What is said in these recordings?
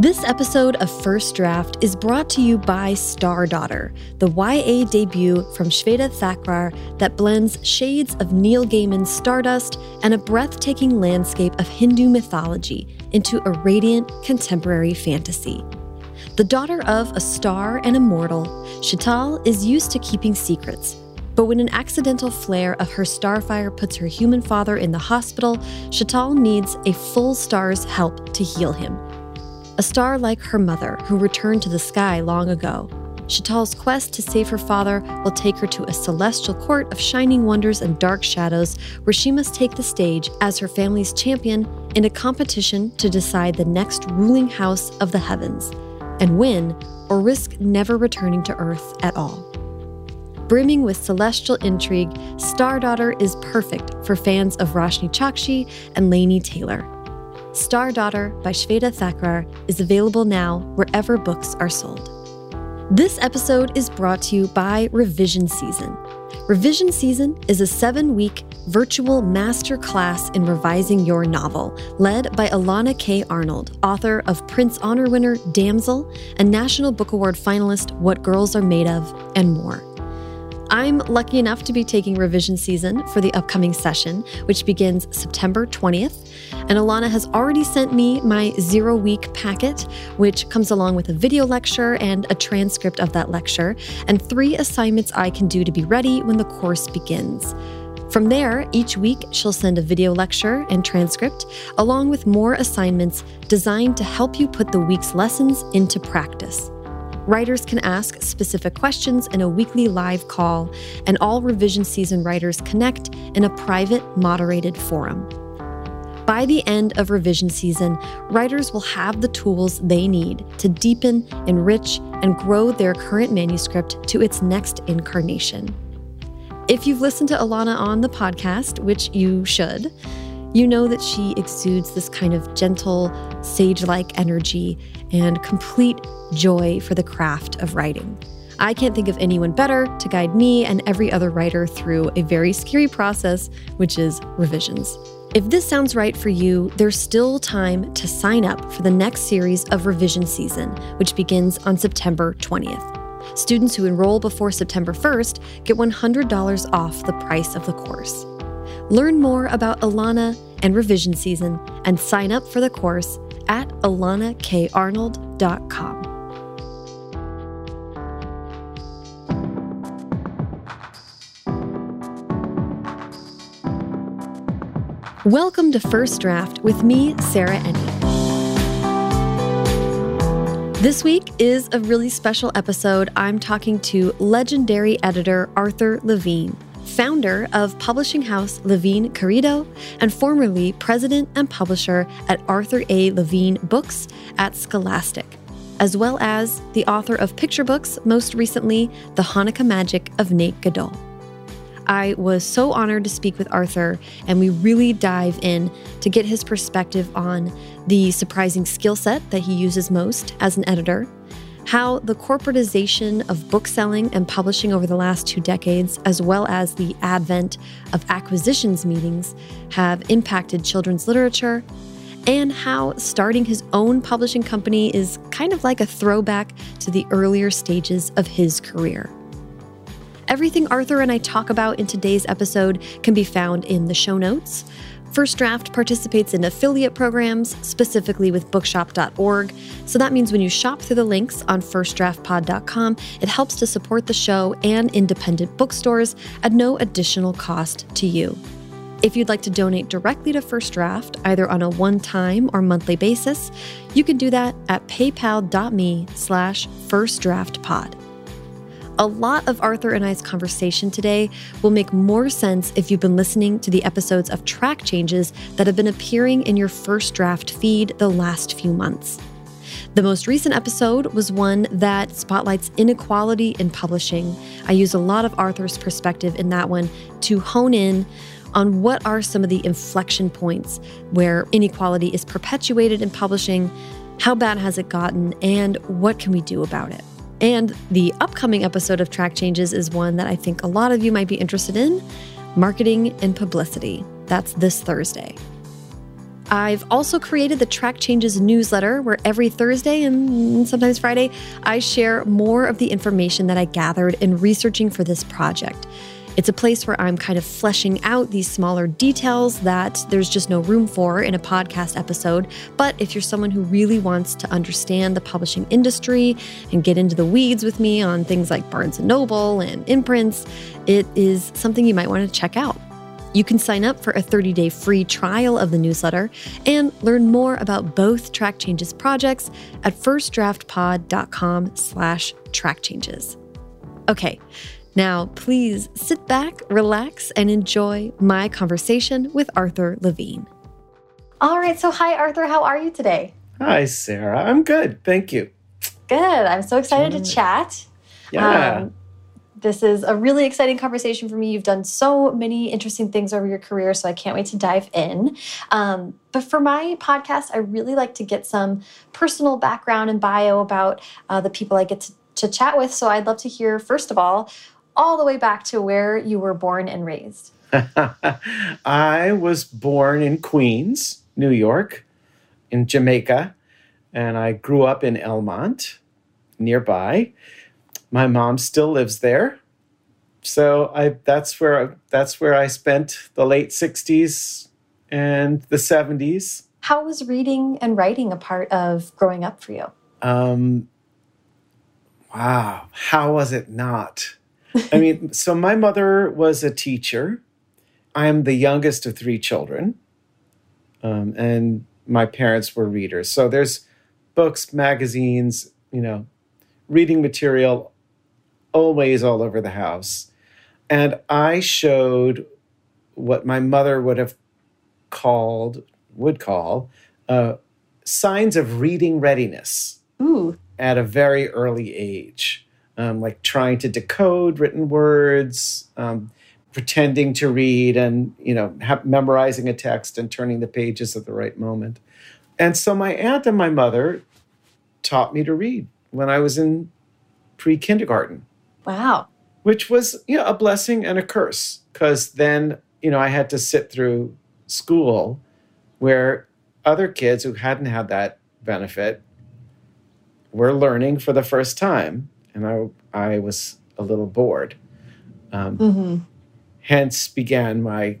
This episode of First Draft is brought to you by Stardaughter, the YA debut from Shveta Thakrar that blends shades of Neil Gaiman's Stardust and a breathtaking landscape of Hindu mythology into a radiant contemporary fantasy. The daughter of a star and a mortal, Sheetal is used to keeping secrets. But when an accidental flare of her starfire puts her human father in the hospital, Sheetal needs a full star's help to heal him a star like her mother who returned to the sky long ago. Sheetal's quest to save her father will take her to a celestial court of shining wonders and dark shadows where she must take the stage as her family's champion in a competition to decide the next ruling house of the heavens and win or risk never returning to Earth at all. Brimming with celestial intrigue, Stardaughter is perfect for fans of Roshani Chokshi and Laini Taylor. Stardaughter by Shveta Thakrar is available now wherever books are sold. This episode is brought to you by Revision Season. Revision Season is a seven week virtual master class in revising your novel, led by Elana K. Arnold, author of Printz Honor winner Damsel and National Book Award finalist What Girls Are Made Of, and more. I'm lucky enough to be taking revision season for the upcoming session, which begins September 20th. And Elana has already sent me my zero week packet, which comes along with a video lecture and a transcript of that lecture, and three assignments I can do to be ready when the course begins. From there, each week she'll send a video lecture and transcript, along with more assignments designed to help you put the week's lessons into practice. Writers can ask specific questions in a weekly live call, and all revision season writers connect in a private, moderated forum. By the end of revision season, writers will have the tools they need to deepen, enrich, and grow their current manuscript to its next incarnation. If you've listened to Elana on the podcast, which you should, you know that she exudes this kind of gentle, sage like energy and complete joy for the craft of writing. I can't think of anyone better to guide me and every other writer through a very scary process, which is revisions. If this sounds right for you, there's still time to sign up for the next series of revision season, which begins on September 20th. Students who enroll before September 1st get $100 off the price of the course. Learn more about Elana and revision season and sign up for the course at elanakarnold.com. Welcome to First Draft with me, Sarah Enni. This week is a really special episode. I'm talking to legendary editor Arthur Levine founder of publishing house Levine Querido, and formerly president and publisher at Arthur A. Levine Books at Scholastic, as well as the author of picture books, most recently, The Hanukkah Magic of Nate Gadol. I was so honored to speak with Arthur, and we really dive in to get his perspective on the surprising skill set that he uses most as an editor how the corporatization of bookselling and publishing over the last two decades, as well as the advent of acquisitions meetings, have impacted children's literature, and how starting his own publishing company is kind of like a throwback to the earlier stages of his career. Everything Arthur and I talk about in today's episode can be found in the show notes. First Draft participates in affiliate programs, specifically with bookshop.org. So that means when you shop through the links on firstdraftpod.com, it helps to support the show and independent bookstores at no additional cost to you. If you'd like to donate directly to First Draft, either on a one-time or monthly basis, you can do that at paypal.me slash firstdraftpod. A lot of Arthur and I's conversation today will make more sense if you've been listening to the episodes of track changes that have been appearing in your first draft feed the last few months. The most recent episode was one that spotlights inequality in publishing. I use a lot of Arthur's perspective in that one to hone in on what are some of the inflection points where inequality is perpetuated in publishing, how bad has it gotten, and what can we do about it. And the upcoming episode of Track Changes is one that I think a lot of you might be interested in marketing and publicity. That's this Thursday. I've also created the Track Changes newsletter, where every Thursday and sometimes Friday, I share more of the information that I gathered in researching for this project. It's a place where I'm kind of fleshing out these smaller details that there's just no room for in a podcast episode. But if you're someone who really wants to understand the publishing industry and get into the weeds with me on things like Barnes and Noble and imprints, it is something you might want to check out. You can sign up for a 30-day free trial of the newsletter and learn more about both Track Changes projects at firstdraftpod.com slash track changes. Okay, now, please sit back, relax, and enjoy my conversation with Arthur Levine. All right, so hi, Arthur. How are you today? Hi, Sarah. I'm good. Thank you. Good. I'm so excited to chat. Yeah. Um, this is a really exciting conversation for me. You've done so many interesting things over your career, so I can't wait to dive in. Um, but for my podcast, I really like to get some personal background and bio about uh, the people I get to, to chat with. So I'd love to hear, first of all, all the way back to where you were born and raised. I was born in Queens, New York, in Jamaica, and I grew up in Elmont, nearby. My mom still lives there, so I that's where that's where I spent the late '60s and the '70s. How was reading and writing a part of growing up for you? Um, wow, how was it not? I mean, so my mother was a teacher. I am the youngest of three children, um, and my parents were readers. So there's books, magazines, you know, reading material always all over the house. And I showed what my mother would have called, would call, uh, signs of reading readiness Ooh. at a very early age um, like trying to decode written words, um, pretending to read, and you know, memorizing a text and turning the pages at the right moment. And so my aunt and my mother taught me to read when I was in pre kindergarten. Wow. Which was you know a blessing and a curse because then you know I had to sit through school where other kids who hadn't had that benefit were learning for the first time and I, I was a little bored. Um, mm-hmm. Hence began my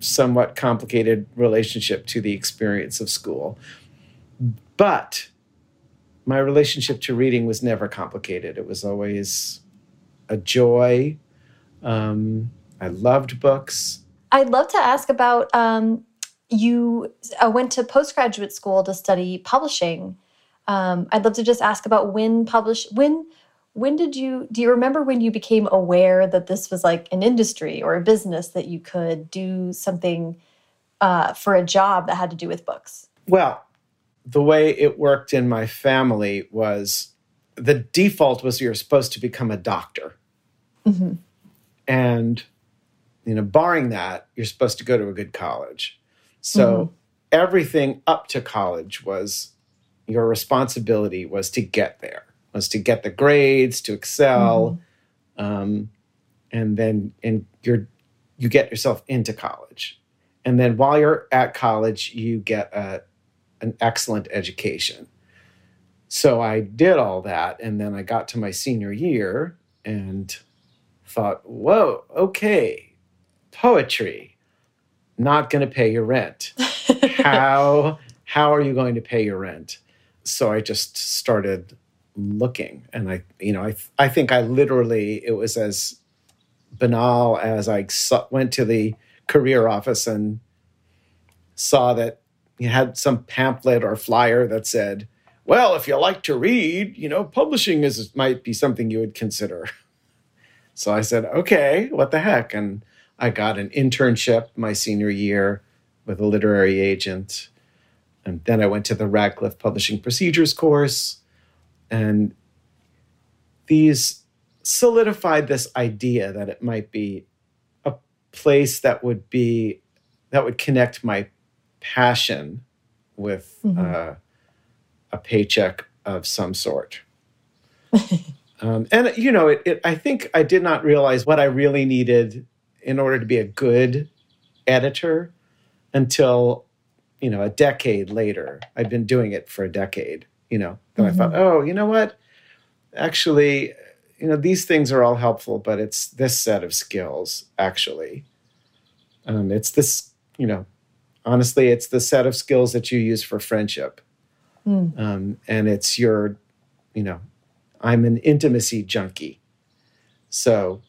somewhat complicated relationship to the experience of school. But my relationship to reading was never complicated. It was always a joy. Um, I loved books. I'd love to ask about um, you uh, went to postgraduate school to study publishing. Um, I'd love to just ask about when publish when when did you do you remember when you became aware that this was like an industry or a business that you could do something uh, for a job that had to do with books? Well, the way it worked in my family was the default was you're supposed to become a doctor. Mm -hmm. And, you know, barring that, you're supposed to go to a good college. So mm -hmm. everything up to college was your responsibility was to get there, was to get the grades, to excel, mm-hmm. um, and then and you're you get yourself into college, and then while you're at college, you get a an excellent education. So I did all that, and then I got to my senior year and thought, "Whoa, okay, poetry, not going to pay your rent. how how are you going to pay your rent?" So I just started looking, and I, you know, I, I think I literally it was as banal as I went to the career office and saw that you had some pamphlet or flyer that said, "Well, if you like to read, you know, publishing is might be something you would consider." So I said, "Okay, what the heck?" And I got an internship my senior year with a literary agent and then I went to the Radcliffe Publishing Procedures course. And these solidified this idea that it might be a place that would be that would connect my passion with mm-hmm. uh, a paycheck of some sort. um, and you know, it, it, I think I did not realize what I really needed in order to be a good editor until you know, a decade later, I've been doing it for a decade, you know, then mm-hmm. I thought, oh, you know what? Actually, you know, these things are all helpful, but it's this set of skills, actually. Um, it's this, you know, honestly, it's the set of skills that you use for friendship. Mm. Um, and it's your, you know, I'm an intimacy junkie. So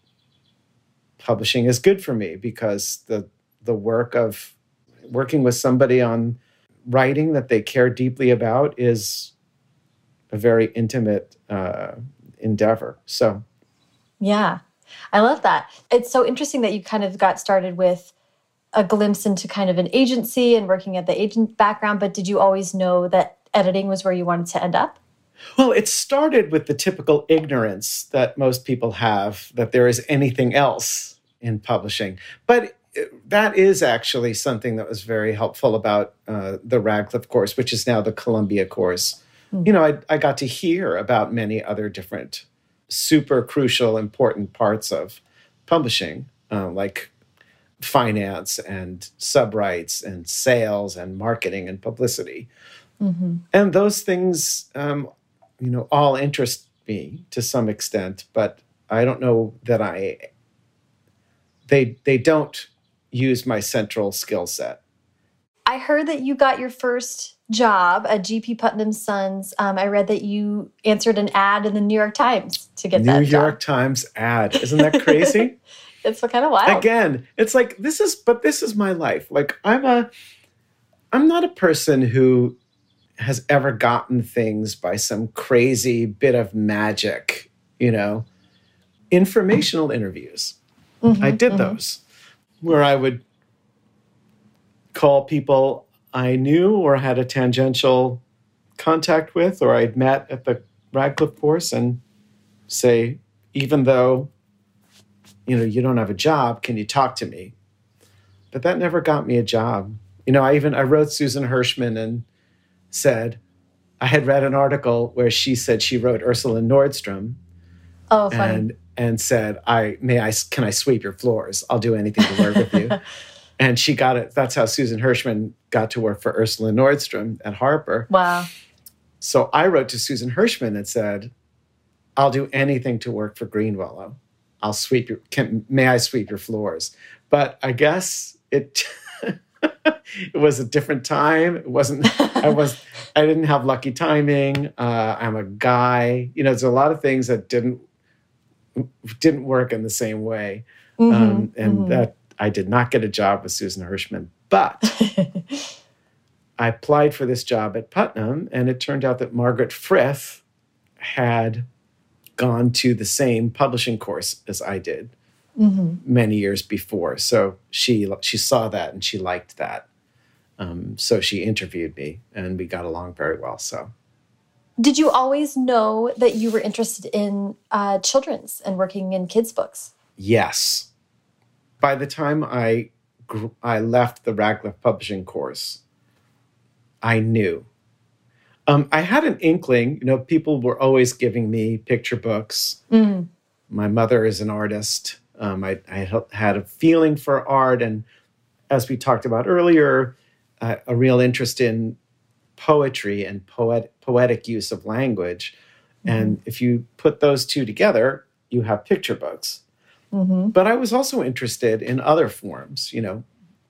publishing is good for me because the the work of working with somebody on writing that they care deeply about is a very intimate uh, endeavor. So, yeah, I love that. It's so interesting that you kind of got started with a glimpse into kind of an agency and working at the agent background, but did you always know that editing was where you wanted to end up? Well, it started with the typical ignorance that most people have that there is anything else in publishing. But that is actually something that was very helpful about uh, the Radcliffe course, which is now the Columbia course. Mm-hmm. You know, I, I got to hear about many other different super crucial, important parts of publishing, uh, like finance and subrights and sales and marketing and publicity. Mm-hmm. And those things, um, you know, all interest me to some extent, but I don't know that I they they don't use my central skill set. I heard that you got your first job at GP Putnam Sons. Um, I read that you answered an ad in the New York Times to get New that New York Times ad. Isn't that crazy? it's kind of wild. Again, it's like this is, but this is my life. Like I'm a, I'm not a person who has ever gotten things by some crazy bit of magic. You know, informational interviews. Mm -hmm, I did mm -hmm. those where I would call people I knew or had a tangential contact with or I'd met at the Radcliffe course and say, even though you know you don't have a job, can you talk to me? But that never got me a job. You know, I even I wrote Susan Hirschman and said I had read an article where she said she wrote Ursula Nordstrom. Oh, funny. And and said, "I may I can I sweep your floors? I'll do anything to work with you." and she got it. That's how Susan Hirschman got to work for Ursula Nordstrom at Harper. Wow. So I wrote to Susan Hirschman and said, "I'll do anything to work for Greenwillow. I'll sweep your. Can, may I sweep your floors?" But I guess it. it was a different time. It wasn't. I was. I didn't have lucky timing. Uh, I'm a guy. You know, there's a lot of things that didn't didn't work in the same way. Mm-hmm, um, and mm-hmm. that I did not get a job with Susan Hirschman, but I applied for this job at Putnam, and it turned out that Margaret Frith had gone to the same publishing course as I did mm-hmm. many years before. So she she saw that and she liked that. Um, so she interviewed me, and we got along very well. So did you always know that you were interested in uh, children's and working in kids' books? Yes. By the time I I left the Radcliffe publishing course, I knew. Um, I had an inkling. You know, people were always giving me picture books. Mm. My mother is an artist. Um, I, I, had a feeling for art, and as we talked about earlier, uh, a real interest in poetry and poet, poetic use of language. Mm-hmm. And if you put those two together, you have picture books. Mm-hmm. But I was also interested in other forms, you know,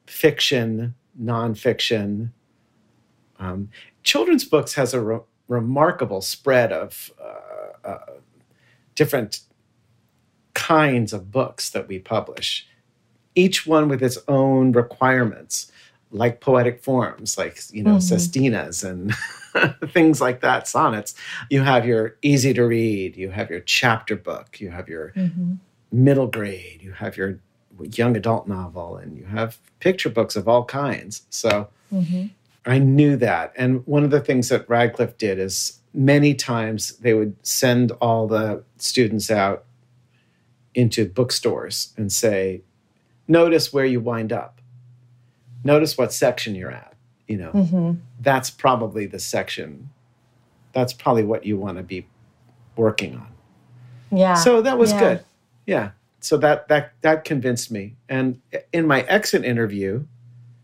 fiction, nonfiction. Um, children's books has a re- remarkable spread of uh, uh, different kinds of books that we publish, each one with its own requirements like poetic forms, like you know, mm-hmm. sestinas and things like that, sonnets. You have your easy to read, you have your chapter book, you have your mm-hmm. middle grade, you have your young adult novel, and you have picture books of all kinds. So mm-hmm. I knew that. And one of the things that Radcliffe did is many times they would send all the students out into bookstores and say, notice where you wind up notice what section you're at you know mm-hmm. that's probably the section that's probably what you want to be working on yeah so that was yeah. good yeah so that that that convinced me and in my exit interview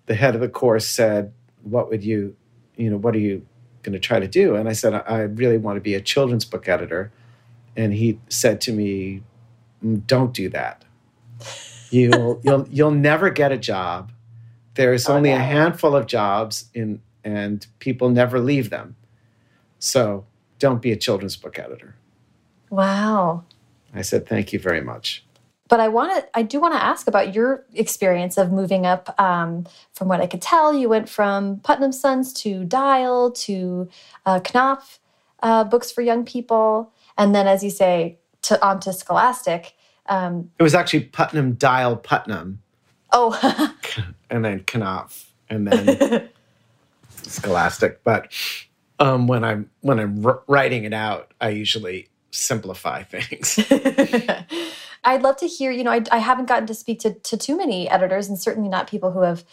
the head of the course said what would you, you know, what are you going to try to do? And I said, I really want to be a children's book editor. And he said to me, mm, Don't do that. You'll you'll you'll never get a job. There's only a handful of jobs in and people never leave them. So don't be a children's book editor. Wow. I said, thank you very much. But I want to, I do want to ask about your experience of moving up. Um, from what I could tell, you went from Putnam Sons to Dial to uh, Knopf uh, books for young people, and then, as you say, to onto Scholastic. Um, it was actually Putnam Dial Putnam. Oh, and then Knopf, and then Scholastic. But um, when I'm when I'm writing it out, I usually simplify things. I'd love to hear, you know, I, I haven't gotten to speak to, to too many editors and certainly not people who have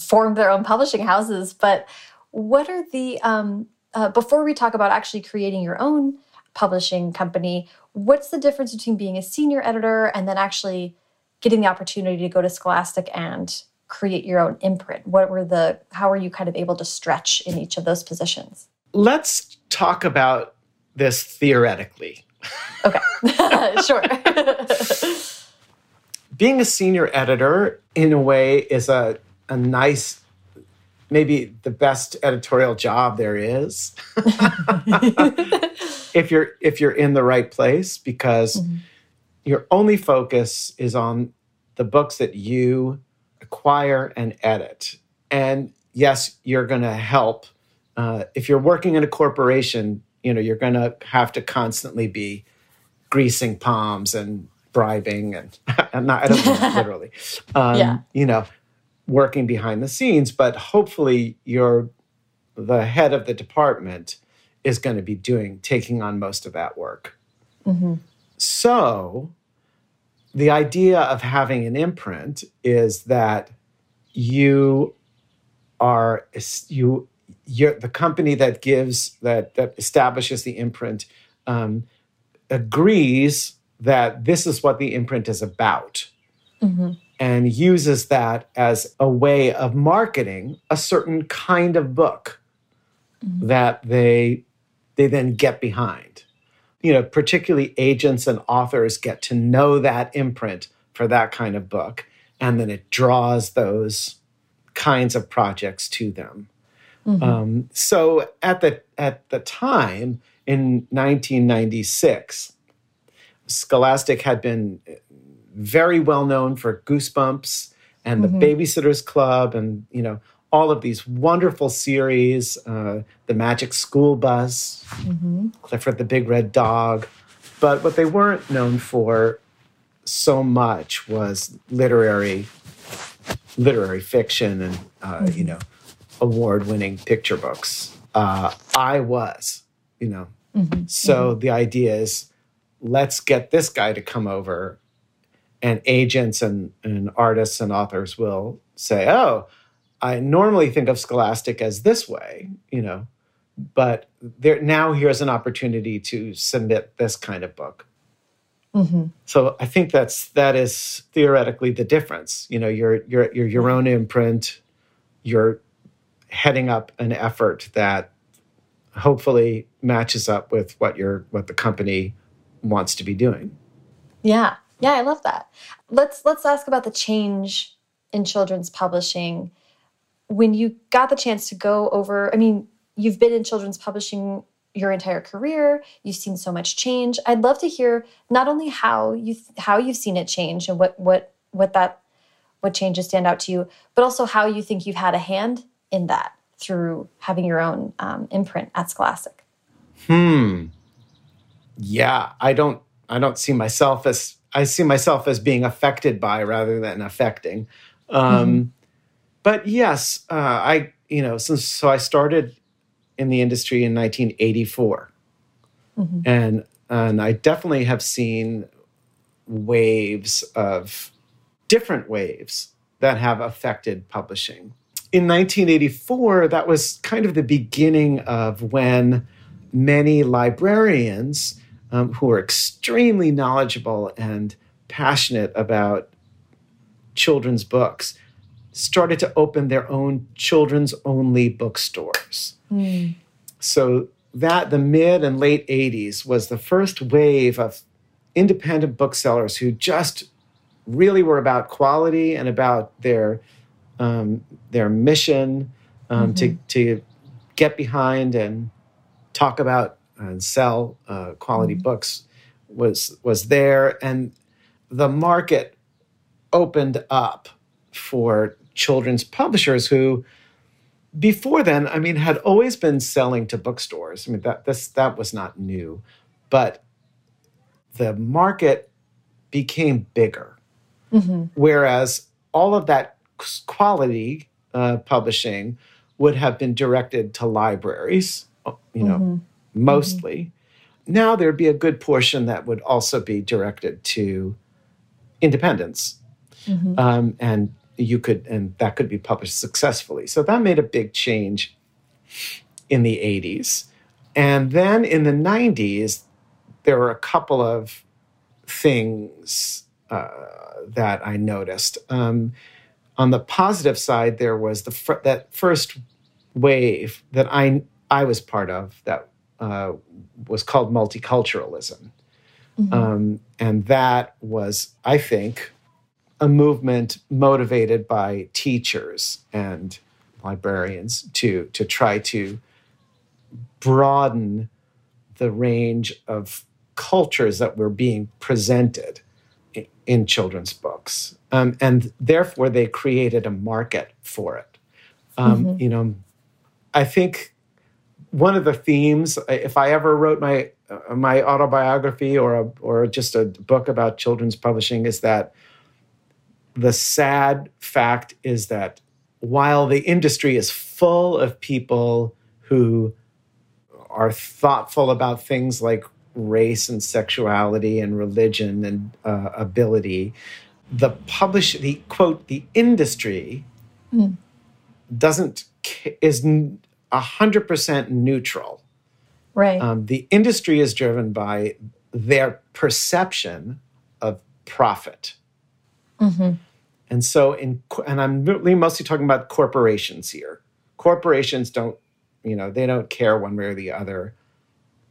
formed their own publishing houses, but what are the, um, uh, before we talk about actually creating your own publishing company, what's the difference between being a senior editor and then actually getting the opportunity to go to Scholastic and create your own imprint? What were the, how were you kind of able to stretch in each of those positions? Let's talk about this theoretically. Okay, sure. Being a senior editor, in a way, is a, a nice, maybe the best editorial job there is. if you're if you're in the right place, because mm-hmm. Your only focus is on the books that you acquire and edit. And yes, you're going to help. Uh, if you're working in a corporation, you know you're going to have to constantly be greasing palms and bribing and, and not, I don't mean literally, um, yeah. you know, working behind the scenes. But hopefully, you're the head of the department is going to be doing taking on most of that work. Mm-hmm. So, the idea of having an imprint is that you are you you're the company that gives that that establishes the imprint um, agrees that this is what the imprint is about mm-hmm. and uses that as a way of marketing a certain kind of book mm-hmm. that they they then get behind you know particularly agents and authors get to know that imprint for that kind of book and then it draws those kinds of projects to them Mm-hmm. Um, so at the at the time in 1996, Scholastic had been very well known for Goosebumps and mm-hmm. the Babysitters Club, and you know all of these wonderful series, uh, the Magic School Bus, mm-hmm. Clifford the Big Red Dog. But what they weren't known for so much was literary literary fiction and uh, you mm-hmm. know award winning picture books. Uh, I was, you know. Mm-hmm. So mm-hmm. the idea is let's get this guy to come over, and agents and, and artists and authors will say, oh, I normally think of Scholastic as this way, you know, but there now here's an opportunity to submit this kind of book. Mm-hmm. So I think that's that is theoretically the difference. You know, you're you're you're your own imprint. You're heading up an effort that hopefully matches up with what your what the company wants to be doing. Yeah. Yeah, I love that. Let's let's ask about the change in children's publishing. When you got the chance to go over, I mean, you've been in children's publishing your entire career. You've seen so much change. I'd love to hear not only how you how you've seen it change and what what what that what changes stand out to you, but also how you think you've had a hand in that through having your own um, imprint at Scholastic? Hmm. Yeah, I don't. I don't see myself as. I see myself as being affected by rather than affecting. Um, mm-hmm. But yes, uh, I. You know, since so I started in the industry in 1984, mm-hmm. and and I definitely have seen waves of different waves that have affected publishing in 1984, that was kind of the beginning of when many librarians um, who were extremely knowledgeable and passionate about children's books started to open their own children's only bookstores. Mm. So that the mid and late 80s was the first wave of independent booksellers who just really were about quality and about their um, their mission um, mm-hmm. to to get behind and talk about and sell uh, quality mm-hmm. books was was there and the market opened up for children's publishers who before then i mean had always been selling to bookstores i mean that this that was not new but the market became bigger mm-hmm. whereas all of that quality uh, publishing would have been directed to libraries you know mm-hmm. mostly mm-hmm. now there'd be a good portion that would also be directed to independents mm-hmm. um, and you could and that could be published successfully. So that made a big change in the 80s and then in the 90s there were a couple of things uh, that i noticed. Um, on the positive side there was the fr- that first wave that i i was part of that uh, was called multiculturalism. Mm-hmm. um, and that was i think a movement motivated by teachers and librarians to to try to broaden the range of cultures that were being presented in, in children's books, um, and therefore they created a market for it. Um, mm-hmm. You know, I think one of the themes, if I ever wrote my uh, my autobiography or a, or just a book about children's publishing, is that the sad fact is that while the industry is full of people who are thoughtful about things like race and sexuality and religion and uh, ability, the publish the quote the industry mm. doesn't is a hundred percent neutral. Right. Um, the industry is driven by their perception of profit. Mm-hmm. And so, in and I'm really mostly talking about corporations here. Corporations don't, you know, they don't care one way or the other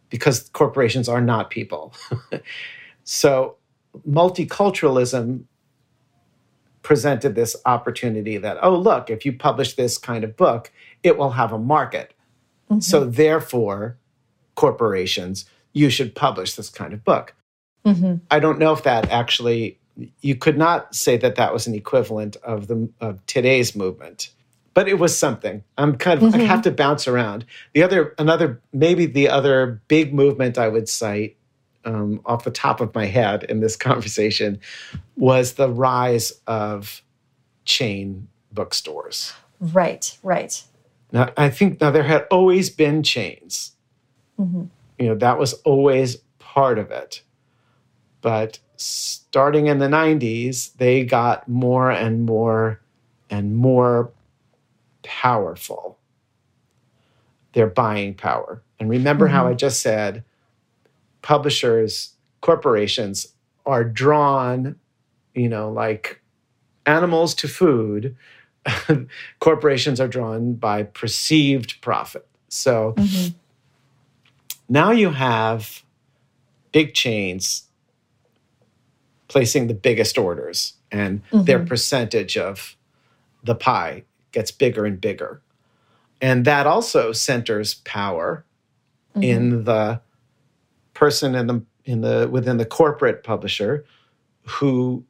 because corporations are not people. so, multiculturalism presented this opportunity that, oh, look, if you publish this kind of book, it will have a market. Mm-hmm. So, therefore, corporations, you should publish this kind of book. Mm-hmm. I don't know if that actually you could not say that that was an equivalent of the of today's movement but it was something. I'm kind of mm-hmm. i have to bounce around. The other another maybe the other big movement i would cite um, off the top of my head in this conversation was the rise of chain bookstores. Right right. Now i think now there had always been chains. Mm-hmm. you know that was always part of it. But starting in the 90s, they got more and more and more powerful. Their buying power. And remember mm-hmm. how I just said publishers, corporations are drawn, you know, like animals to food. corporations are drawn by perceived profit. So mm-hmm. now you have big chains placing the biggest orders and mm-hmm. their percentage of the pie gets bigger and bigger. And that also centers power mm-hmm. in the person in the in the within the corporate publisher who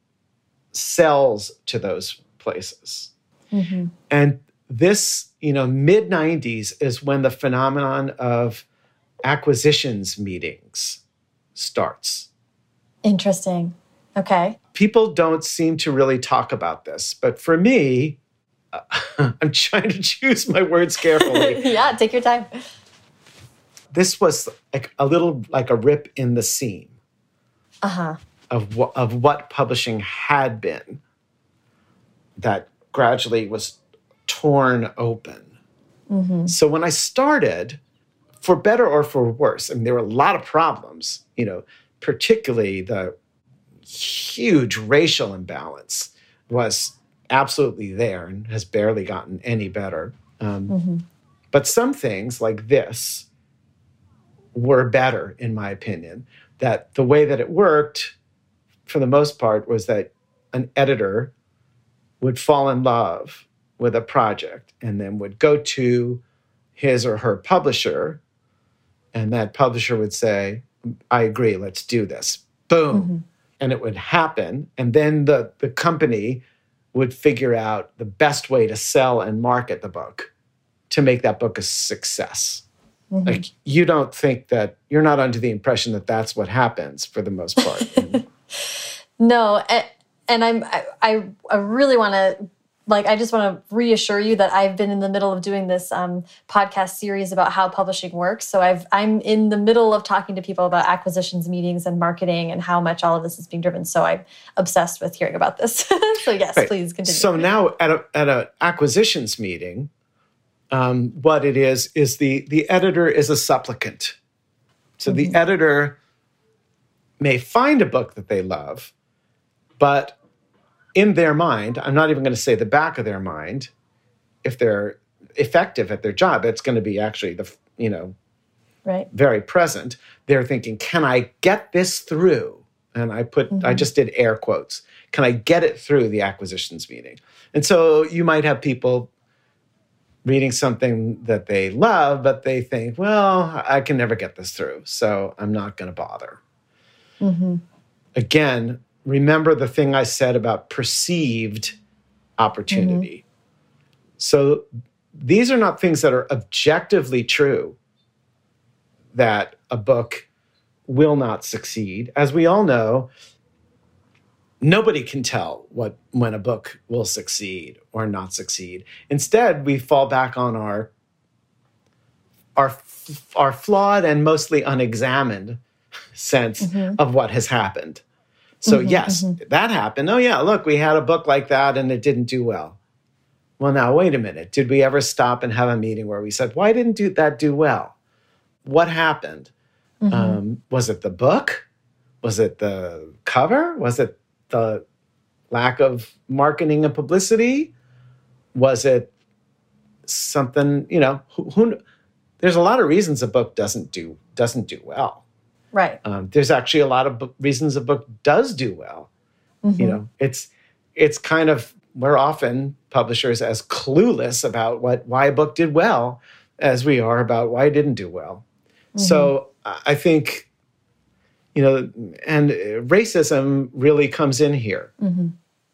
sells to those places. Mm-hmm. And this, you know, mid 90s is when the phenomenon of acquisitions meetings starts. Interesting. Okay. People don't seem to really talk about this, but for me, uh, I'm trying to choose my words carefully. yeah, take your time. This was like a little like a rip in the seam uh-huh. of, what, of what publishing had been that gradually was torn open. Mm-hmm. So when I started, for better or for worse, I mean, there were a lot of problems, you know, particularly the huge racial imbalance was absolutely there and has barely gotten any better. Um, mm-hmm. But some things like this were better, in my opinion. That the way that it worked, for the most part, was that an editor would fall in love with a project and then would go to his or her publisher, and that publisher would say, I agree, let's do this. Boom. Mm-hmm. And it would happen. And then the, the company would figure out the best way to sell and market the book to make that book a success. Mm-hmm. Like you don't think that you're not under the impression that that's what happens for the most part. no, and, and I'm I I really want to like I just want to reassure you that I've been in the middle of doing this um, podcast series about how publishing works. So I've I'm in the middle of talking to people about acquisitions meetings and marketing and how much all of this is being driven. So I'm obsessed with hearing about this. so yes, right. please continue. So now at a at a acquisitions meeting, um, what it is is the the editor is a supplicant. So mm-hmm. the editor may find a book that they love, but in their mind, I'm not even going to say the back of their mind, if they're effective at their job, it's going to be actually the you know right very present. They're thinking, can I get this through? And I put mm-hmm. I just did air quotes. Can I get it through the acquisitions meeting? And so you might have people reading something that they love, but they think, well, I can never get this through, so I'm not going to bother. Mm-hmm. Again, remember the thing I said about perceived opportunity. Mm-hmm. So these are not things that are objectively true that a book will not succeed. As we all know, nobody can tell what when a book will succeed or not succeed. Instead, we fall back on our our our flawed and mostly unexamined sense mm-hmm. of what has happened. So mm-hmm, yes, mm-hmm. that happened. Oh yeah, look, we had a book like that and it didn't do well. Well, now wait a minute. Did we ever stop and have a meeting where we said, "Why didn't do that do well? What happened? Mm-hmm. Um, was it the book? Was it the cover? Was it the lack of marketing and publicity? Was it something, you know, who, who there's a lot of reasons a book doesn't do doesn't do well. Right. Um, there's actually a lot of book, reasons a book does do well. Mm-hmm. You know, it's it's kind of we're often publishers as clueless about what why a book did well as we are about why it didn't do well. Mm-hmm. So I think you know, and racism really comes in here mm-hmm.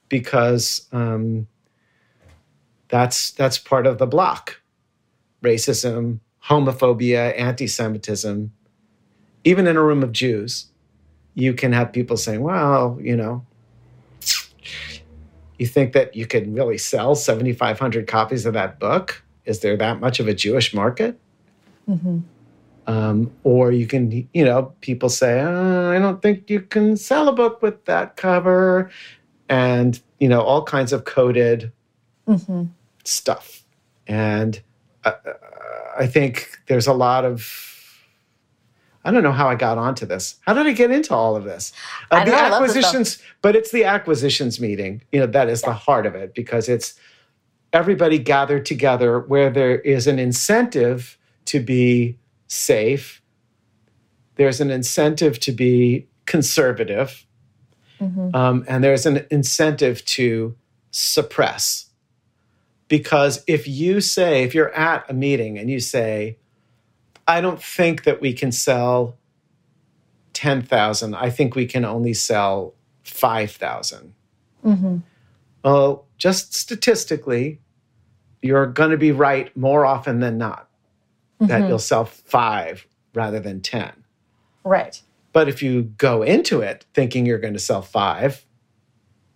because um, that's that's part of the block. Racism, homophobia, anti-Semitism. Even in a room of Jews, you can have people saying, "Well, you know, you think that you can really sell 7,500 copies of that book? Is there that much of a Jewish market?" Mm-hmm. Um, or you can, you know, people say, oh, I don't think you can sell a book with that cover, and, you know, all kinds of coded mm-hmm. stuff. And I, I think there's a lot of, I don't know how I got onto this. How did I get into all of this? Uh, the know, acquisitions, but it's the acquisitions meeting, you know, that is yeah. the heart of it because it's everybody gathered together where there is an incentive to be safe. There's an incentive to be conservative. Mm-hmm. Um, and there's an incentive to suppress. Because if you say, if you're at a meeting and you say, I don't think that we can sell 10,000, I think we can only sell 5,000. Mm-hmm. Well, just statistically, you're going to be right more often than not that mm-hmm. you'll sell five rather than 10. Right. But if you go into it thinking you're going to sell five,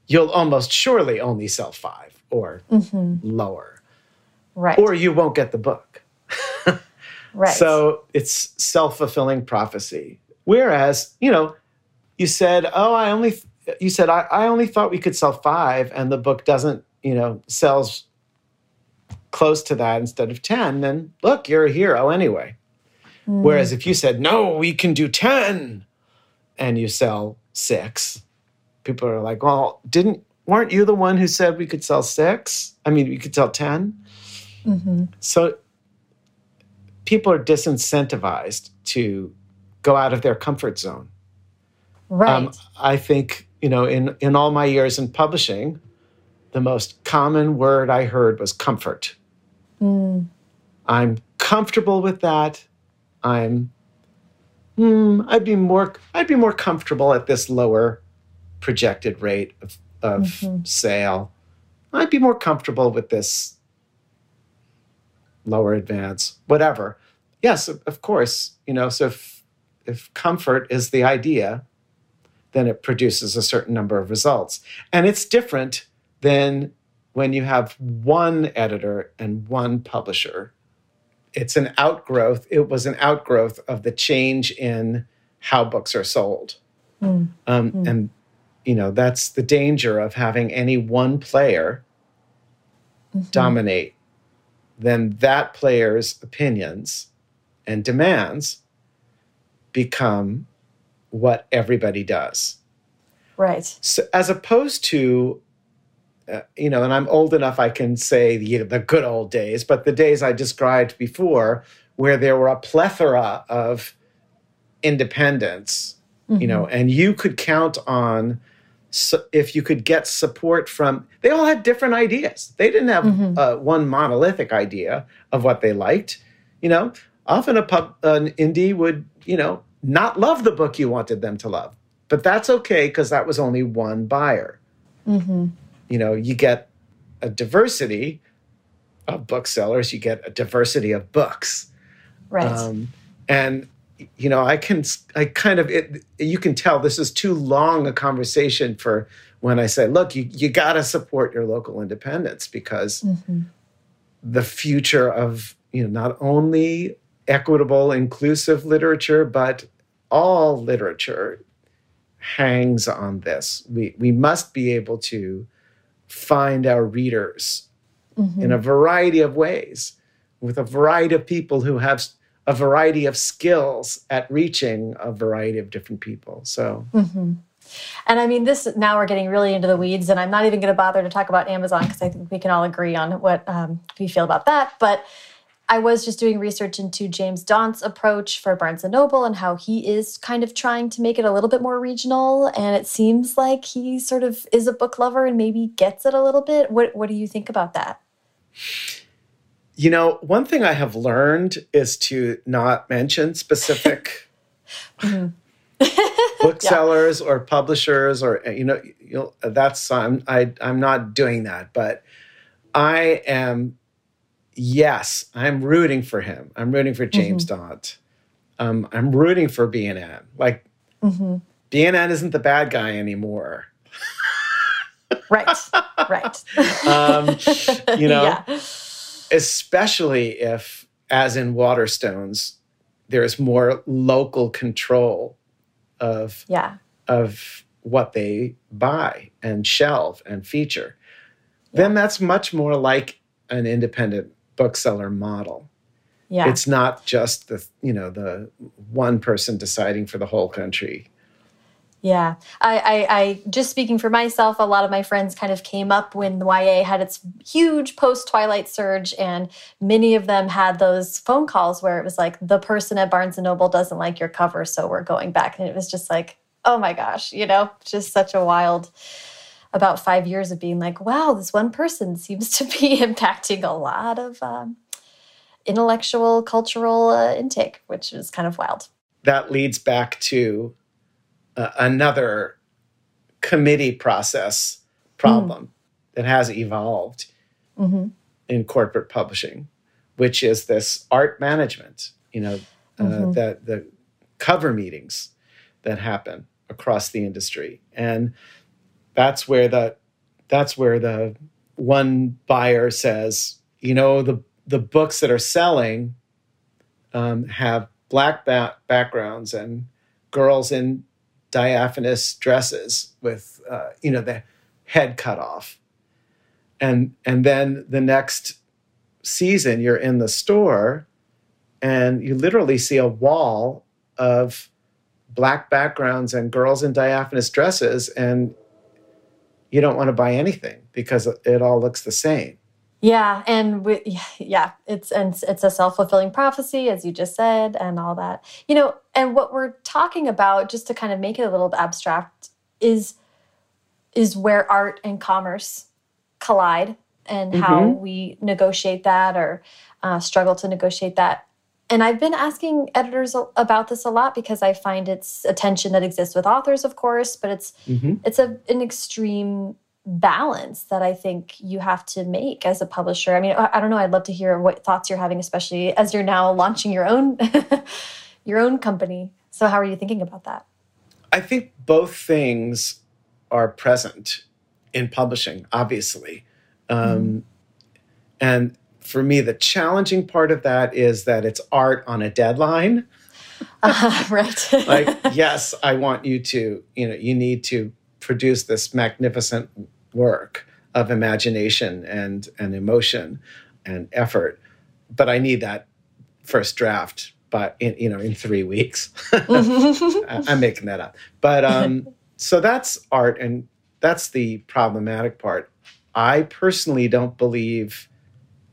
you'll almost surely only sell five or mm-hmm. lower. Right. Or you won't get the book. right. So it's self fulfilling prophecy. Whereas, you know, you said, oh, I only, you said, I, I only thought we could sell five and the book doesn't, you know, sells close to that instead of 10, then look, you're a hero anyway. Mm. Whereas if you said, no, we can do 10 and you sell six, people are like, well, didn't weren't you the one who said we could sell six? I mean, we could sell 10. Mm-hmm. So people are disincentivized to go out of their comfort zone. Right. Um, I think, you know, in, in all my years in publishing, the most common word I heard was comfort. Mm. I'm comfortable with that. I'm hmm, I'd be more I'd be more comfortable at this lower projected rate of, of mm-hmm. sale. I'd be more comfortable with this lower advance, whatever. Yes, of course, you know, so if if comfort is the idea, then it produces a certain number of results. And it's different than when you have one editor and one publisher it's an outgrowth. It was an outgrowth of the change in how books are sold. Mm. Um, mm. And, you know, that's the danger of having any one player mm-hmm. dominate. Then that player's opinions and demands become what everybody does. Right. So, as opposed to uh, you know, and I'm old enough I can say the, the good old days, but the days I described before, where there were a plethora of independence, mm-hmm. you know, mm-hmm. and you could count on so if you could get support from, they all had different ideas. They didn't have mm-hmm. uh, one monolithic idea of what they liked. You know, often a pub, an indie would, you know, not love the book you wanted them to love, but that's okay because that was only one buyer. Mm-hmm you know, you get a diversity of booksellers, you get a diversity of books. Right. Um, and you know, I can, I kind of, it, you can tell this is too long a conversation for when I say, look, you, you got to support your local independence because mm-hmm. the future of, you know, not only equitable, inclusive literature, but all literature hangs on this. We, we must be able to find our readers mm-hmm. in a variety of ways with a variety of people who have a variety of skills at reaching a variety of different people. So. Mm-hmm. And I mean, this now we're getting really into the weeds, and I'm not even going to bother to talk about Amazon because I think we can all agree on what um, we feel about that. But I was just doing research into James Daunt's approach for Barnes and Noble and how he is kind of trying to make it a little bit more regional. And it seems like he sort of is a book lover and maybe gets it a little bit. What What do you think about that? You know, one thing I have learned is to not mention specific mm-hmm. booksellers yeah. or publishers, or you know, you know that's I'm I, I'm not doing that, but I am yes, I'm rooting for him. I'm rooting for James mm-hmm. Daunt. Um, I'm rooting for B&N. Like mm-hmm. B&N isn't the bad guy anymore. right, right. um, you know, yeah. Especially if, as in Waterstones, there's more local control of yeah of what they buy and shelve and feature. Yeah. Then that's much more like an independent bookseller model. Yeah. It's not just the, you know, the one person deciding for the whole country. Yeah. I, I, I, just speaking for myself, a lot of my friends kind of came up when the YA had its huge post Twilight surge, and many of them had those phone calls where it was like, the person at Barnes and Noble doesn't like your cover, so we're going back. And it was just like, oh my gosh, you know, just such a wild about five years of being like, wow, this one person seems to be impacting a lot of um, intellectual, cultural uh, intake, which is kind of wild. That leads back to uh, another committee process problem mm. that has evolved mm-hmm. in corporate publishing, which is this art management, you know, uh, mm-hmm. the, the cover meetings that happen across the industry. And that's where the that's where the one buyer says, you know, the the books that are selling um, have black ba- backgrounds and girls in diaphanous dresses with uh, you know the head cut off, and and then the next season you're in the store and you literally see a wall of black backgrounds and girls in diaphanous dresses and you don't want to buy anything because it all looks the same. Yeah, and we, yeah, it's and it's a self fulfilling prophecy, as you just said, and all that. You know, and what we're talking about, just to kind of make it a little abstract, is is where art and commerce collide, and mm -hmm. how mm-hmm. we negotiate that or uh, struggle to negotiate that. And I've been asking editors about this a lot because I find it's a tension that exists with authors, of course, but it's mm -hmm. it's a, an extreme balance that I think you have to make as a publisher. I mean, I don't know. I'd love to hear what thoughts you're having, especially as you're now launching your own your own company. So, how are you thinking about that? I think both things are present in publishing, obviously, um, mm. and for me, the challenging part of that is that it's art on a deadline. Uh, right. like, yes, I want you to. You know, you need to produce this magnificent work of imagination and and emotion and effort. But i need that first draft but in you know in three weeks. I'm making that up. But um so that's art and that's the problematic part. I personally don't believe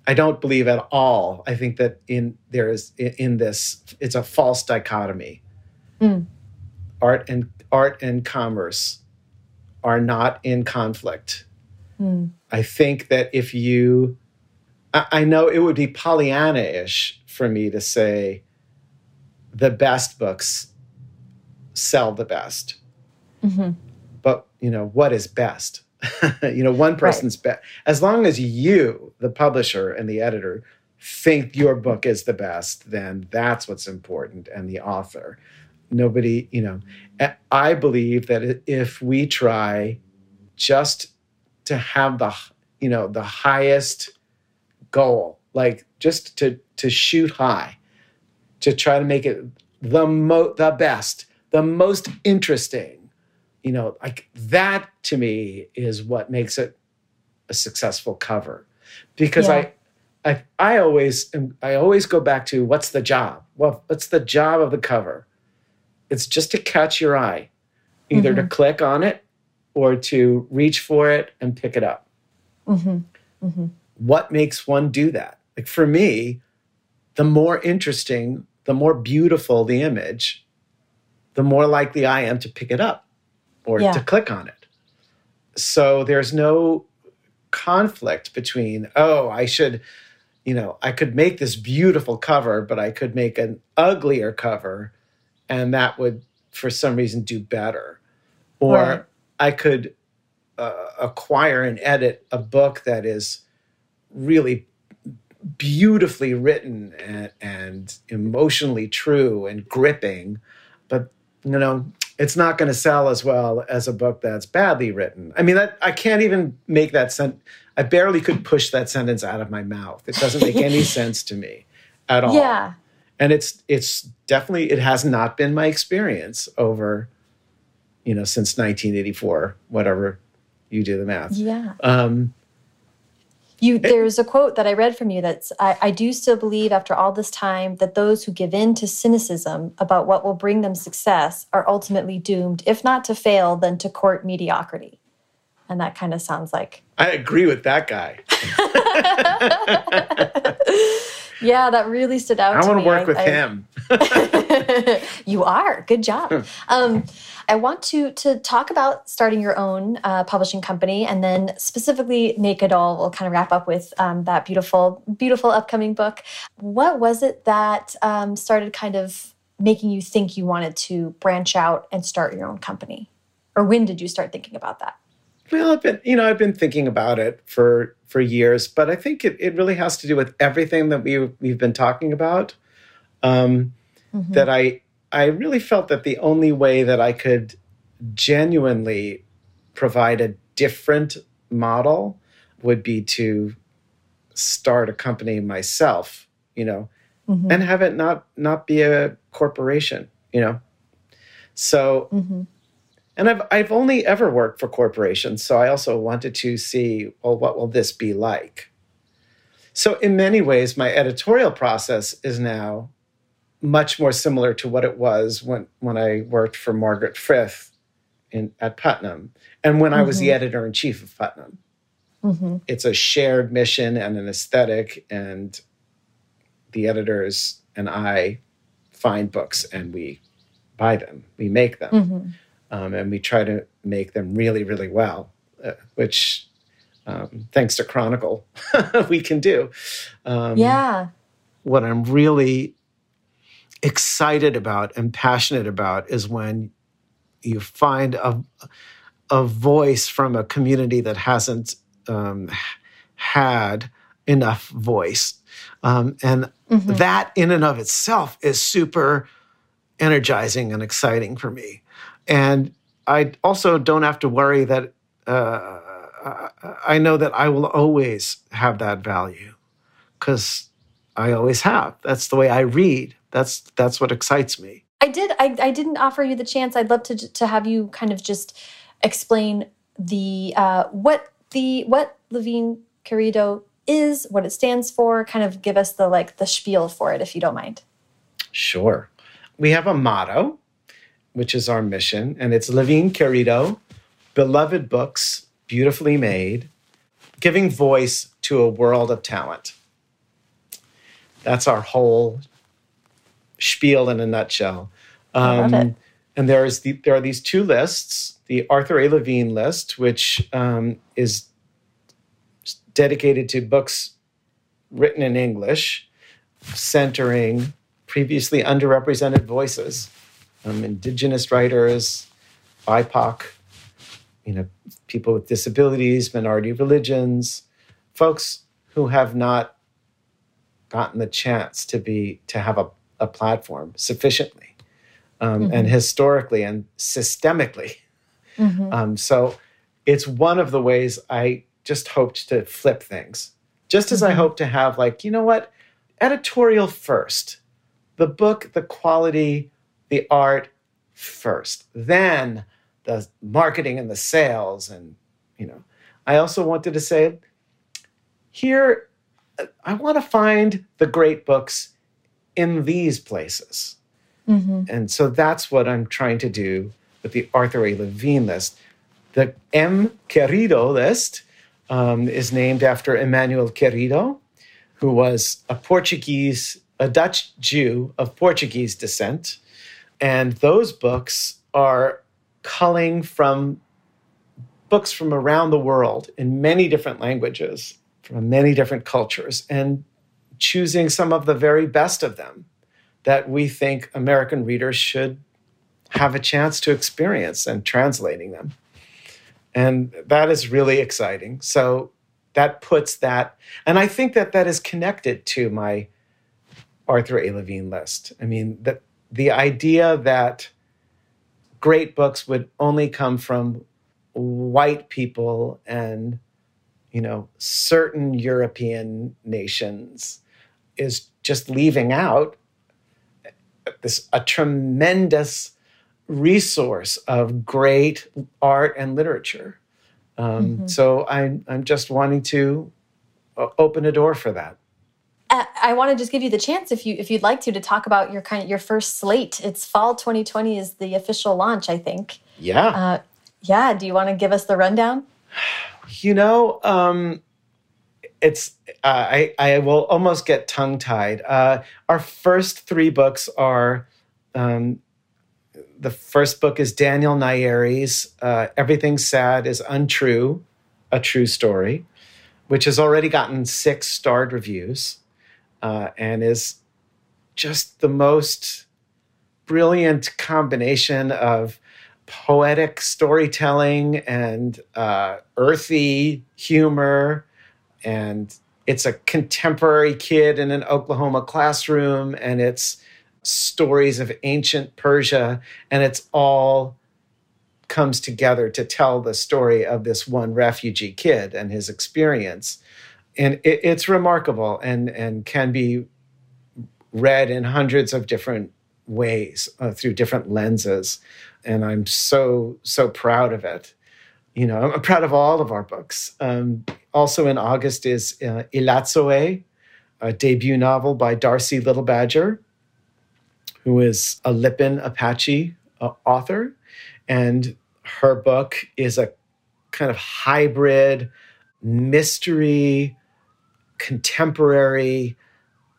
i don't believe at all. I think that in there is in this it's a false dichotomy. Mm. art and art and commerce are not in conflict. Mm. I think that if you, I, I know it would be Pollyanna ish for me to say the best books sell the best. Mm-hmm. But, you know, what is best? you know, one person's right. best. As long as you, the publisher and the editor, think your book is the best, then that's what's important and the author nobody you know i believe that if we try just to have the you know the highest goal like just to to shoot high to try to make it the mo the best the most interesting you know like that to me is what makes it a successful cover. Because yeah. I, I i always i always go back to what's the job? Well what's the job of the cover it's just to catch your eye, either mm-hmm. to click on it or to reach for it and pick it up. Mm-hmm. Mm-hmm. What makes one do that? Like for me, the more interesting, the more beautiful the image, the more likely I am to pick it up or yeah. to click on it. So there's no conflict between, oh, I should, you know, I could make this beautiful cover, but I could make an uglier cover and that would for some reason do better. Or right. i could uh, acquire and edit a book that is really beautifully written and, and emotionally true and gripping but you know it's not going to sell as well as a book that's badly written. I mean that, i can't even make that sentence i barely could push that sentence out of my mouth. It doesn't make any sense to me at all. Yeah and it's it's definitely it has not been my experience over you know since 1984 whatever you do the math. Yeah. Um you there's a quote that i read from you that's I, I do still believe after all this time that those who give in to cynicism about what will bring them success are ultimately doomed if not to fail then to court mediocrity. And that kind of sounds like i agree with that guy yeah, that really stood out. I want to work I, with I, him. you are. Good job. Um, I want to to talk about starting your own uh, publishing company, and then specifically Nate Gadol. We'll kind of wrap up with um, that beautiful, beautiful upcoming book. What was it that um, started kind of making you think you wanted to branch out and start your own company, or when did you start thinking about that? Well, I've been, you know, I've been thinking about it for for years, but I think it, it really has to do with everything that we we've been talking about. Um, mm-hmm. That I I really felt that the only way that I could genuinely provide a different model would be to start a company myself, you know, mm-hmm. and have it not not be a corporation, you know. So. Mm-hmm and I've I've only ever worked for corporations, so I also wanted to see, well, what will this be like? So in many ways, my editorial process is now much more similar to what it was when when I worked for Margaret Frith in, at Putnam and when I was the mm-hmm. editor in chief of Putnam. Mm-hmm. It's a shared mission and an aesthetic, and the editors and I find books and we buy them, we make them, mm-hmm. Um, and we try to make them really, really well, uh, which, um, thanks to Chronicle, we can do. Um, yeah. what I'm really excited about and passionate about is when you find a, a voice from a community that hasn't um, had enough voice. Um, and that in and of itself is super energizing and exciting for me. And I also don't have to worry that uh, I know that I will always have that value because I always have. That's the way I read. That's that's what excites me. I did. I, I didn't offer you the chance. I'd love to to have you kind of just explain the uh, what the what Levine Querido is, what it stands for. Kind of give us the like the spiel for it, if you don't mind. Sure. We have a motto, which is our mission, and it's Levine Querido, beloved books, beautifully made, giving voice to a world of talent. That's our whole spiel in a nutshell. I love it. And there's the, there are these two lists: the Arthur A. Levine list, which um, is dedicated to books written in English, centering previously underrepresented voices, um, Indigenous writers, BIPOC, you know, people with disabilities, minority religions, folks who have not gotten the chance to be to have a, a platform sufficiently um, and historically and systemically. Um, so it's one of the ways I just hoped to flip things. Just as I hope to have, like, you know what, editorial first, the book, the quality, the art first, then the marketing and the sales. And, you know, I also wanted to say, here, uh, I want to find the great books in these places. And so that's what I'm trying to do with the Arthur A. Levine list. The M. Querido list um, is named after Emmanuel Querido, who was a Portuguese, a Dutch Jew of Portuguese descent. And those books are culling from books from around the world in many different languages, from many different cultures, and choosing some of the very best of them that we think American readers should have a chance to experience and translating them. And that is really exciting. So that puts that, and I think that that is connected to my Arthur A. Levine list. I mean, that the idea that great books would only come from white people and you know certain European nations is just leaving out this a tremendous resource of great art and literature. Um, So I'm I'm just wanting to open a door for that. I want to just give you the chance, if you if you'd like to, to talk about your kind of your first slate. It's fall 2020 is the official launch, I think. Yeah, Uh, yeah. Do you want to give us the rundown? you know, um, it's uh, I I will almost get tongue tied. Uh, our first three books are. Um, the first book is Daniel Nayeri's uh, Everything Sad is Untrue, a True Story, which has already gotten six starred reviews uh, and is just the most brilliant combination of poetic storytelling and uh, earthy humor. And it's a contemporary kid in an Oklahoma classroom, and it's stories of ancient Persia, and it's all comes together to tell the story of this one refugee kid and his experience. And it, it's remarkable and, and can be read in hundreds of different ways uh, through different lenses. And I'm so, so proud of it. You know, I'm proud of all of our books. Um, also in August is uh, Elatsoe, a debut novel by Darcy Little Badger who is a Lipan Apache uh, author. And her book is a kind of hybrid mystery, contemporary,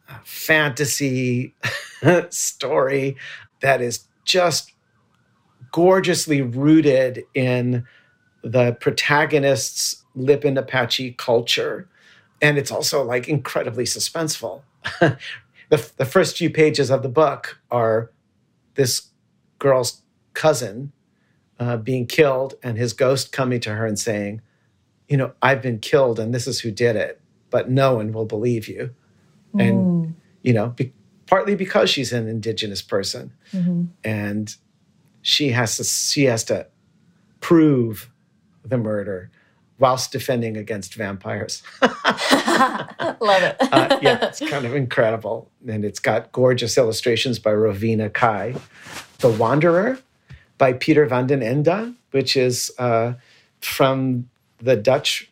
uh, fantasy story that is just gorgeously rooted in the protagonist's Lipan Apache culture. And it's also like incredibly suspenseful. the, the first few pages of the book are this girl's cousin uh, being killed and his ghost coming to her and saying, You know, I've been killed and this is who did it, but no one will believe you. Mm. And, you know, be, partly because she's an indigenous person. Mm-hmm. And she has to she has to prove the murder whilst defending against vampires. Love it. uh, yeah, it's kind of incredible. And it's got gorgeous illustrations by Rovina Cai. The Wanderer by Peter van den Ende, which is uh, from the Dutch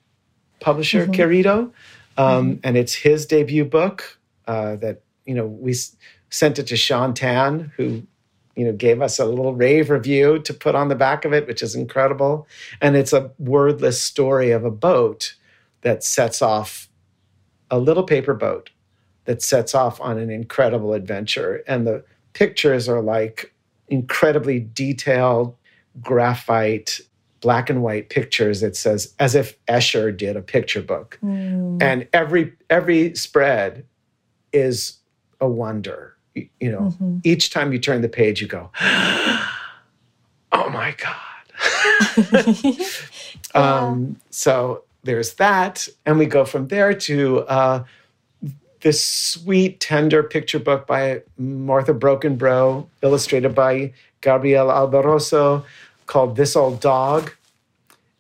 publisher mm-hmm. Querido. Um, mm-hmm. And it's his debut book uh, that, you know, we s- sent it to Shaun Tan, who you know, gave us a little rave review to put on the back of it, which is incredible. And it's a wordless story of a boat that sets off a little paper boat that sets off on an incredible adventure. And the pictures are like incredibly detailed graphite black and white pictures it says as if escher did a picture book mm. and every every spread is a wonder you know, mm-hmm. each time you turn the page, you go, oh my God. yeah. um, so there's that. And we go from there to uh, this sweet, tender picture book by Martha Brockenbrough, illustrated by Gabriel Alborozo, called This Old Dog.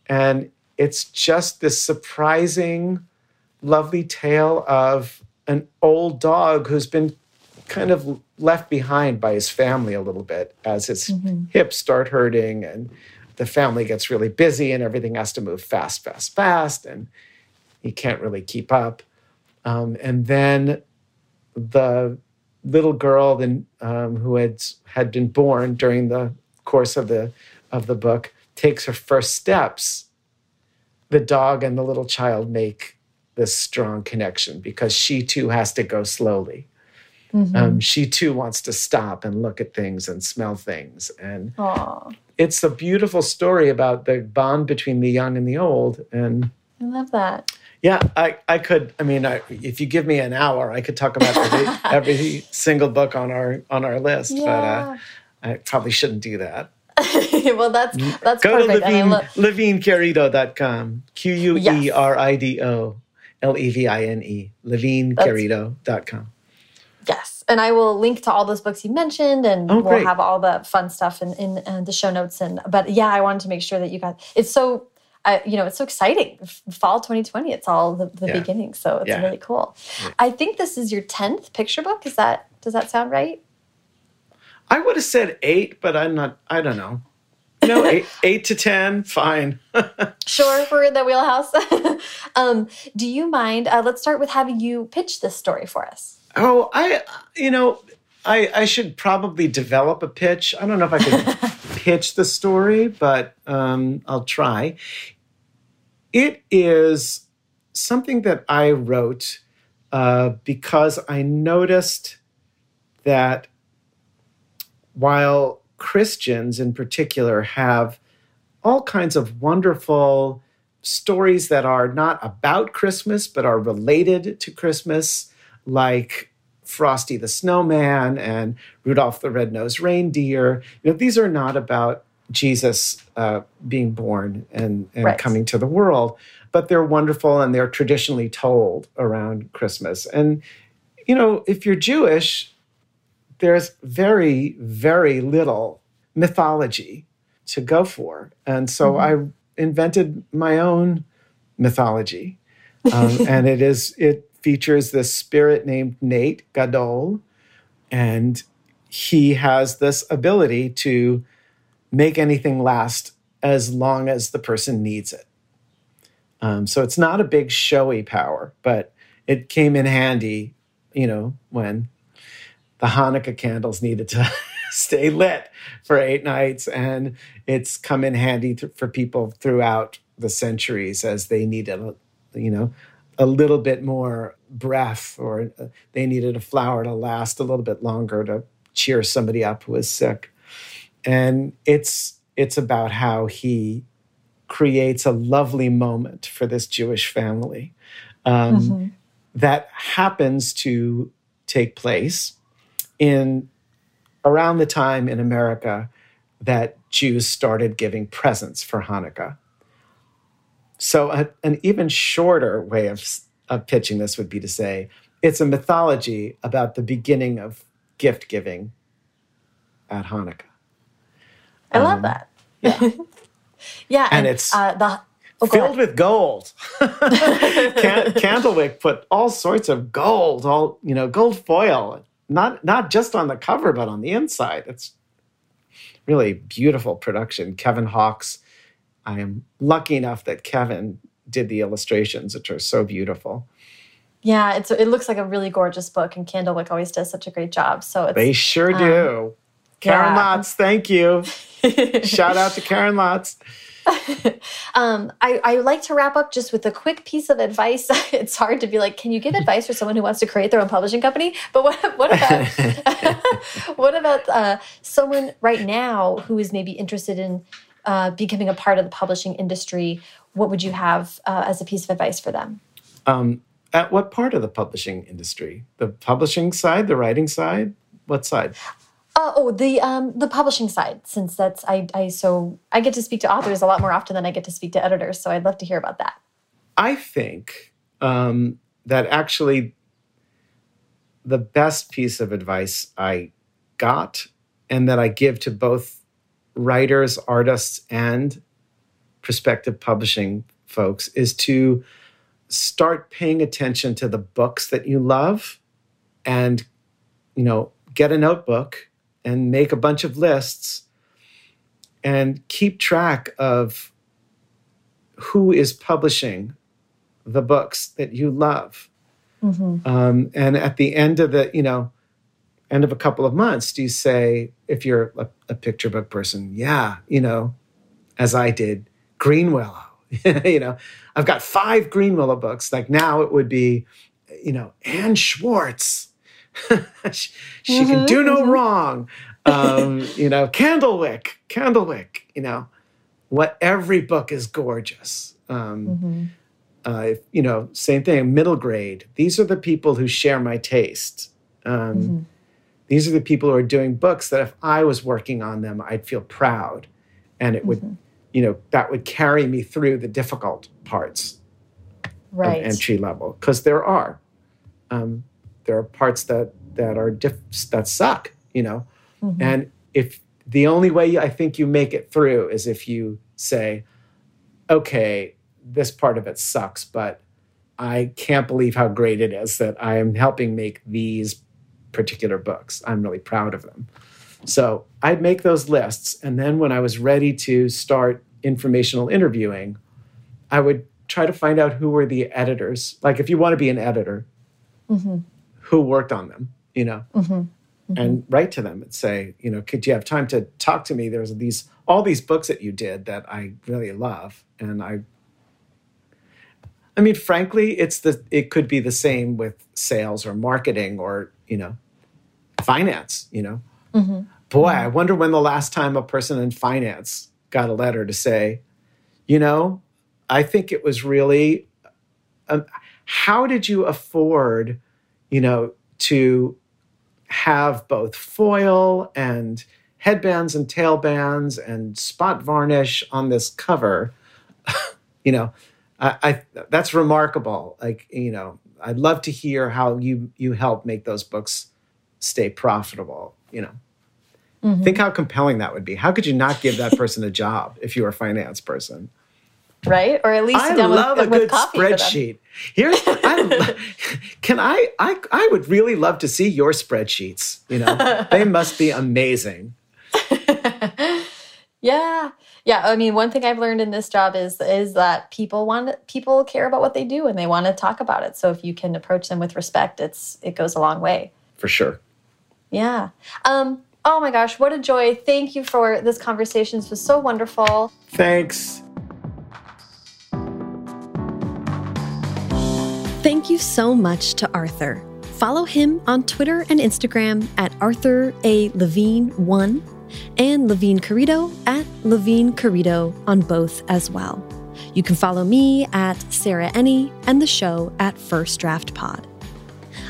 And it's just this surprising, lovely tale of an old dog who's been kind of left behind by his family a little bit as his mm-hmm. hips start hurting and the family gets really busy and everything has to move fast, fast, fast, and he can't really keep up. Um, and then the little girl then, um, who had had been born during the course of the of the book takes her first steps. The dog and the little child make this strong connection because she too has to go slowly. Mm-hmm. Um, she too wants to stop and look at things and smell things. And Aww. it's a beautiful story about the bond between the young and the old. And I love that. Yeah, I, I could. I mean, I, if you give me an hour, I could talk about every, every single book on our on our list. Yeah. But uh, I probably shouldn't do that. well, that's that's go perfect. to Levine, lo-. Q U E R I D O L E V I N E. Levinequerido.com. Yes. And I will link to all those books you mentioned and oh, we'll have all the fun stuff in, in, in, the show notes. And but yeah, I wanted to make sure that you got it's so uh, you know, it's so exciting. Fall 2020, it's all the, the yeah. beginning. So it's yeah. really cool. Yeah. I think this is your 10th picture book. Is that does that sound right? I would have said eight, but I'm not, I don't know. No, eight, eight to 10, fine. sure, we're in the wheelhouse. um, do you mind? Uh, let's start with having you pitch this story for us. Oh, I, you know, I, I should probably develop a pitch. I don't know if I can pitch the story, but um, I'll try. It is something that I wrote uh, because I noticed that while Christians in particular have all kinds of wonderful stories that are not about Christmas, but are related to Christmas like Frosty the Snowman and Rudolph the Red-Nosed Reindeer. You know, these are not about Jesus uh, being born and, and right. coming to the world, but they're wonderful and they're traditionally told around Christmas. And, you know, if you're Jewish, there's very, very little mythology to go for. And so mm-hmm. I invented my own mythology. Um, and it is, it features this spirit named Nate Gadol, and he has this ability to make anything last as long as the person needs it. Um, so it's not a big showy power, but it came in handy, you know, when the Hanukkah candles needed to stay lit for eight nights. And it's come in handy th- for people throughout the centuries as they needed, you know, a little bit more breath or uh, they needed a flower to last a little bit longer to cheer somebody up who was sick. And it's it's about how he creates a lovely moment for this Jewish family um, mm-hmm. that happens to take place in around the time in America that Jews started giving presents for Hanukkah. So, a, an even shorter way of, of pitching this would be to say it's a mythology about the beginning of gift giving at Hanukkah. I love um, that. Yeah. yeah. And, and it's uh, the, oh, filled with gold. Candlewick put all sorts of gold, all, you know, gold foil, not, not just on the cover, but on the inside. It's really beautiful production. Kevin Hawkes, I am lucky enough that Kevin did the illustrations, which are so beautiful. Yeah, it's it looks like a really gorgeous book, and Candlewick always does such a great job. So they sure do. Um, Karen yeah. Lotz, thank you. Shout out to Karen Lotz. um, I, I, like to wrap up just with a quick piece of advice. it's hard to be like, can you give advice for someone who wants to create their own publishing company? But what, what about what about uh, someone right now who is maybe interested in uh, becoming a part of the publishing industry? What would you have uh, as a piece of advice for them? Um, at what part of the publishing industry? The publishing side, the writing side? What side? Uh, oh, the um, the publishing side, since that's I, I so I get to speak to authors a lot more often than I get to speak to editors. So I'd love to hear about that. I think um, that actually the best piece of advice I got and that I give to both writers, artists, and prospective publishing folks is to start paying attention to the books that you love and you know get a notebook and make a bunch of lists and keep track of who is publishing the books that you love. Mm-hmm. Um, and at the end of the, you know, end of a couple of months, do you say, if you're a, a picture book person, yeah, you know, as I did, Greenwillow, you know, I've got five Greenwillow books. Like now it would be, you know, Anne Schwartz, she, she mm-hmm, can do no mm-hmm. wrong. Um, you know, Candlewick, Candlewick, you know, what every book is gorgeous. Um, mm-hmm. uh, you know, same thing, middle grade. These are the people who share my taste. Um, mm-hmm. These are the people who are doing books that if I was working on them, I'd feel proud. And it would, mm-hmm. you know, that would carry me through the difficult parts right. entry level. Because there are. Um, there are parts that that are diff- that suck, you know. Mm-hmm. And if the only way I think you make it through is if you say, okay, this part of it sucks, but I can't believe how great it is that I am helping make these particular books. I'm really proud of them. So I'd make those lists. And then when I was ready to start informational interviewing, I would try to find out who were the editors. Like if you want to be an editor, mm-hmm who worked on them, you know, mm-hmm. Mm-hmm. and write to them and say, you know, could you have time to talk to me? There's these all these books that you did that I really love, and I. I mean, frankly, it's the it could be the same with sales or marketing or you know, finance. You know, mm-hmm. boy, I mm-hmm. wonder when the last time a person in finance got a letter to say, you know, I think it was really. Um, how did you afford you know, to have both foil and headbands and tailbands and spot varnish on this cover, you know, I, I, that's remarkable. Like, you know, I'd love to hear how you you help make those books stay profitable. You know, mm-hmm. think how compelling that would be. How could you not give that person a job if you were a finance person? Right? Or at least I love with, a good spreadsheet. Here's I, can I, I I would really love to see your spreadsheets. You know, they must be amazing. yeah, yeah. I mean, one thing I've learned in this job is is that people want people care about what they do and they want to talk about it. So if you can approach them with respect, it's it goes a long way. For sure. Yeah. Um, Oh my gosh, what a joy. Thank you for this conversation. This was so wonderful. Thanks. Thank you so much to Arthur. Follow him on Twitter and Instagram at Arthur A. Levine1 and Levine Querido at Levine Querido on both as well. You can follow me at Sarah Enni and the show at First Draft Pod.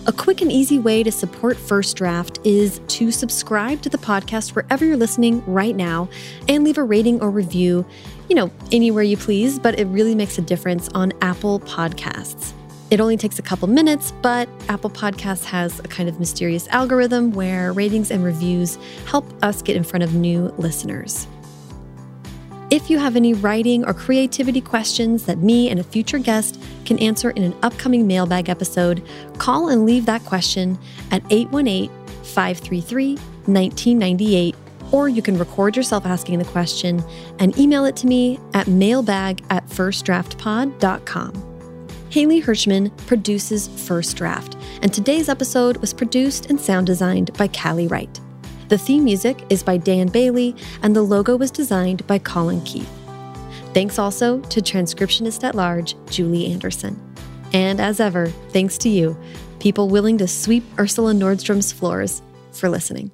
A quick and easy way to support First Draft is to subscribe to the podcast wherever you're listening right now and leave a rating or review, you know, anywhere you please, but it really makes a difference on Apple Podcasts. It only takes a couple minutes, but Apple Podcasts has a kind of mysterious algorithm where ratings and reviews help us get in front of new listeners. If you have any writing or creativity questions that me and a future guest can answer in an upcoming mailbag episode, call and leave that question at 818 533 1998, or you can record yourself asking the question and email it to me at mailbag at firstdraftpod.com. Haley Hirschman produces First Draft, and today's episode was produced and sound designed by Callie Wright. The theme music is by Dan Bailey, and the logo was designed by Colin Keith. Thanks also to transcriptionist at large, Julie Anderson. And as ever, thanks to you, people willing to sweep Ursula Nordstrom's floors, for listening.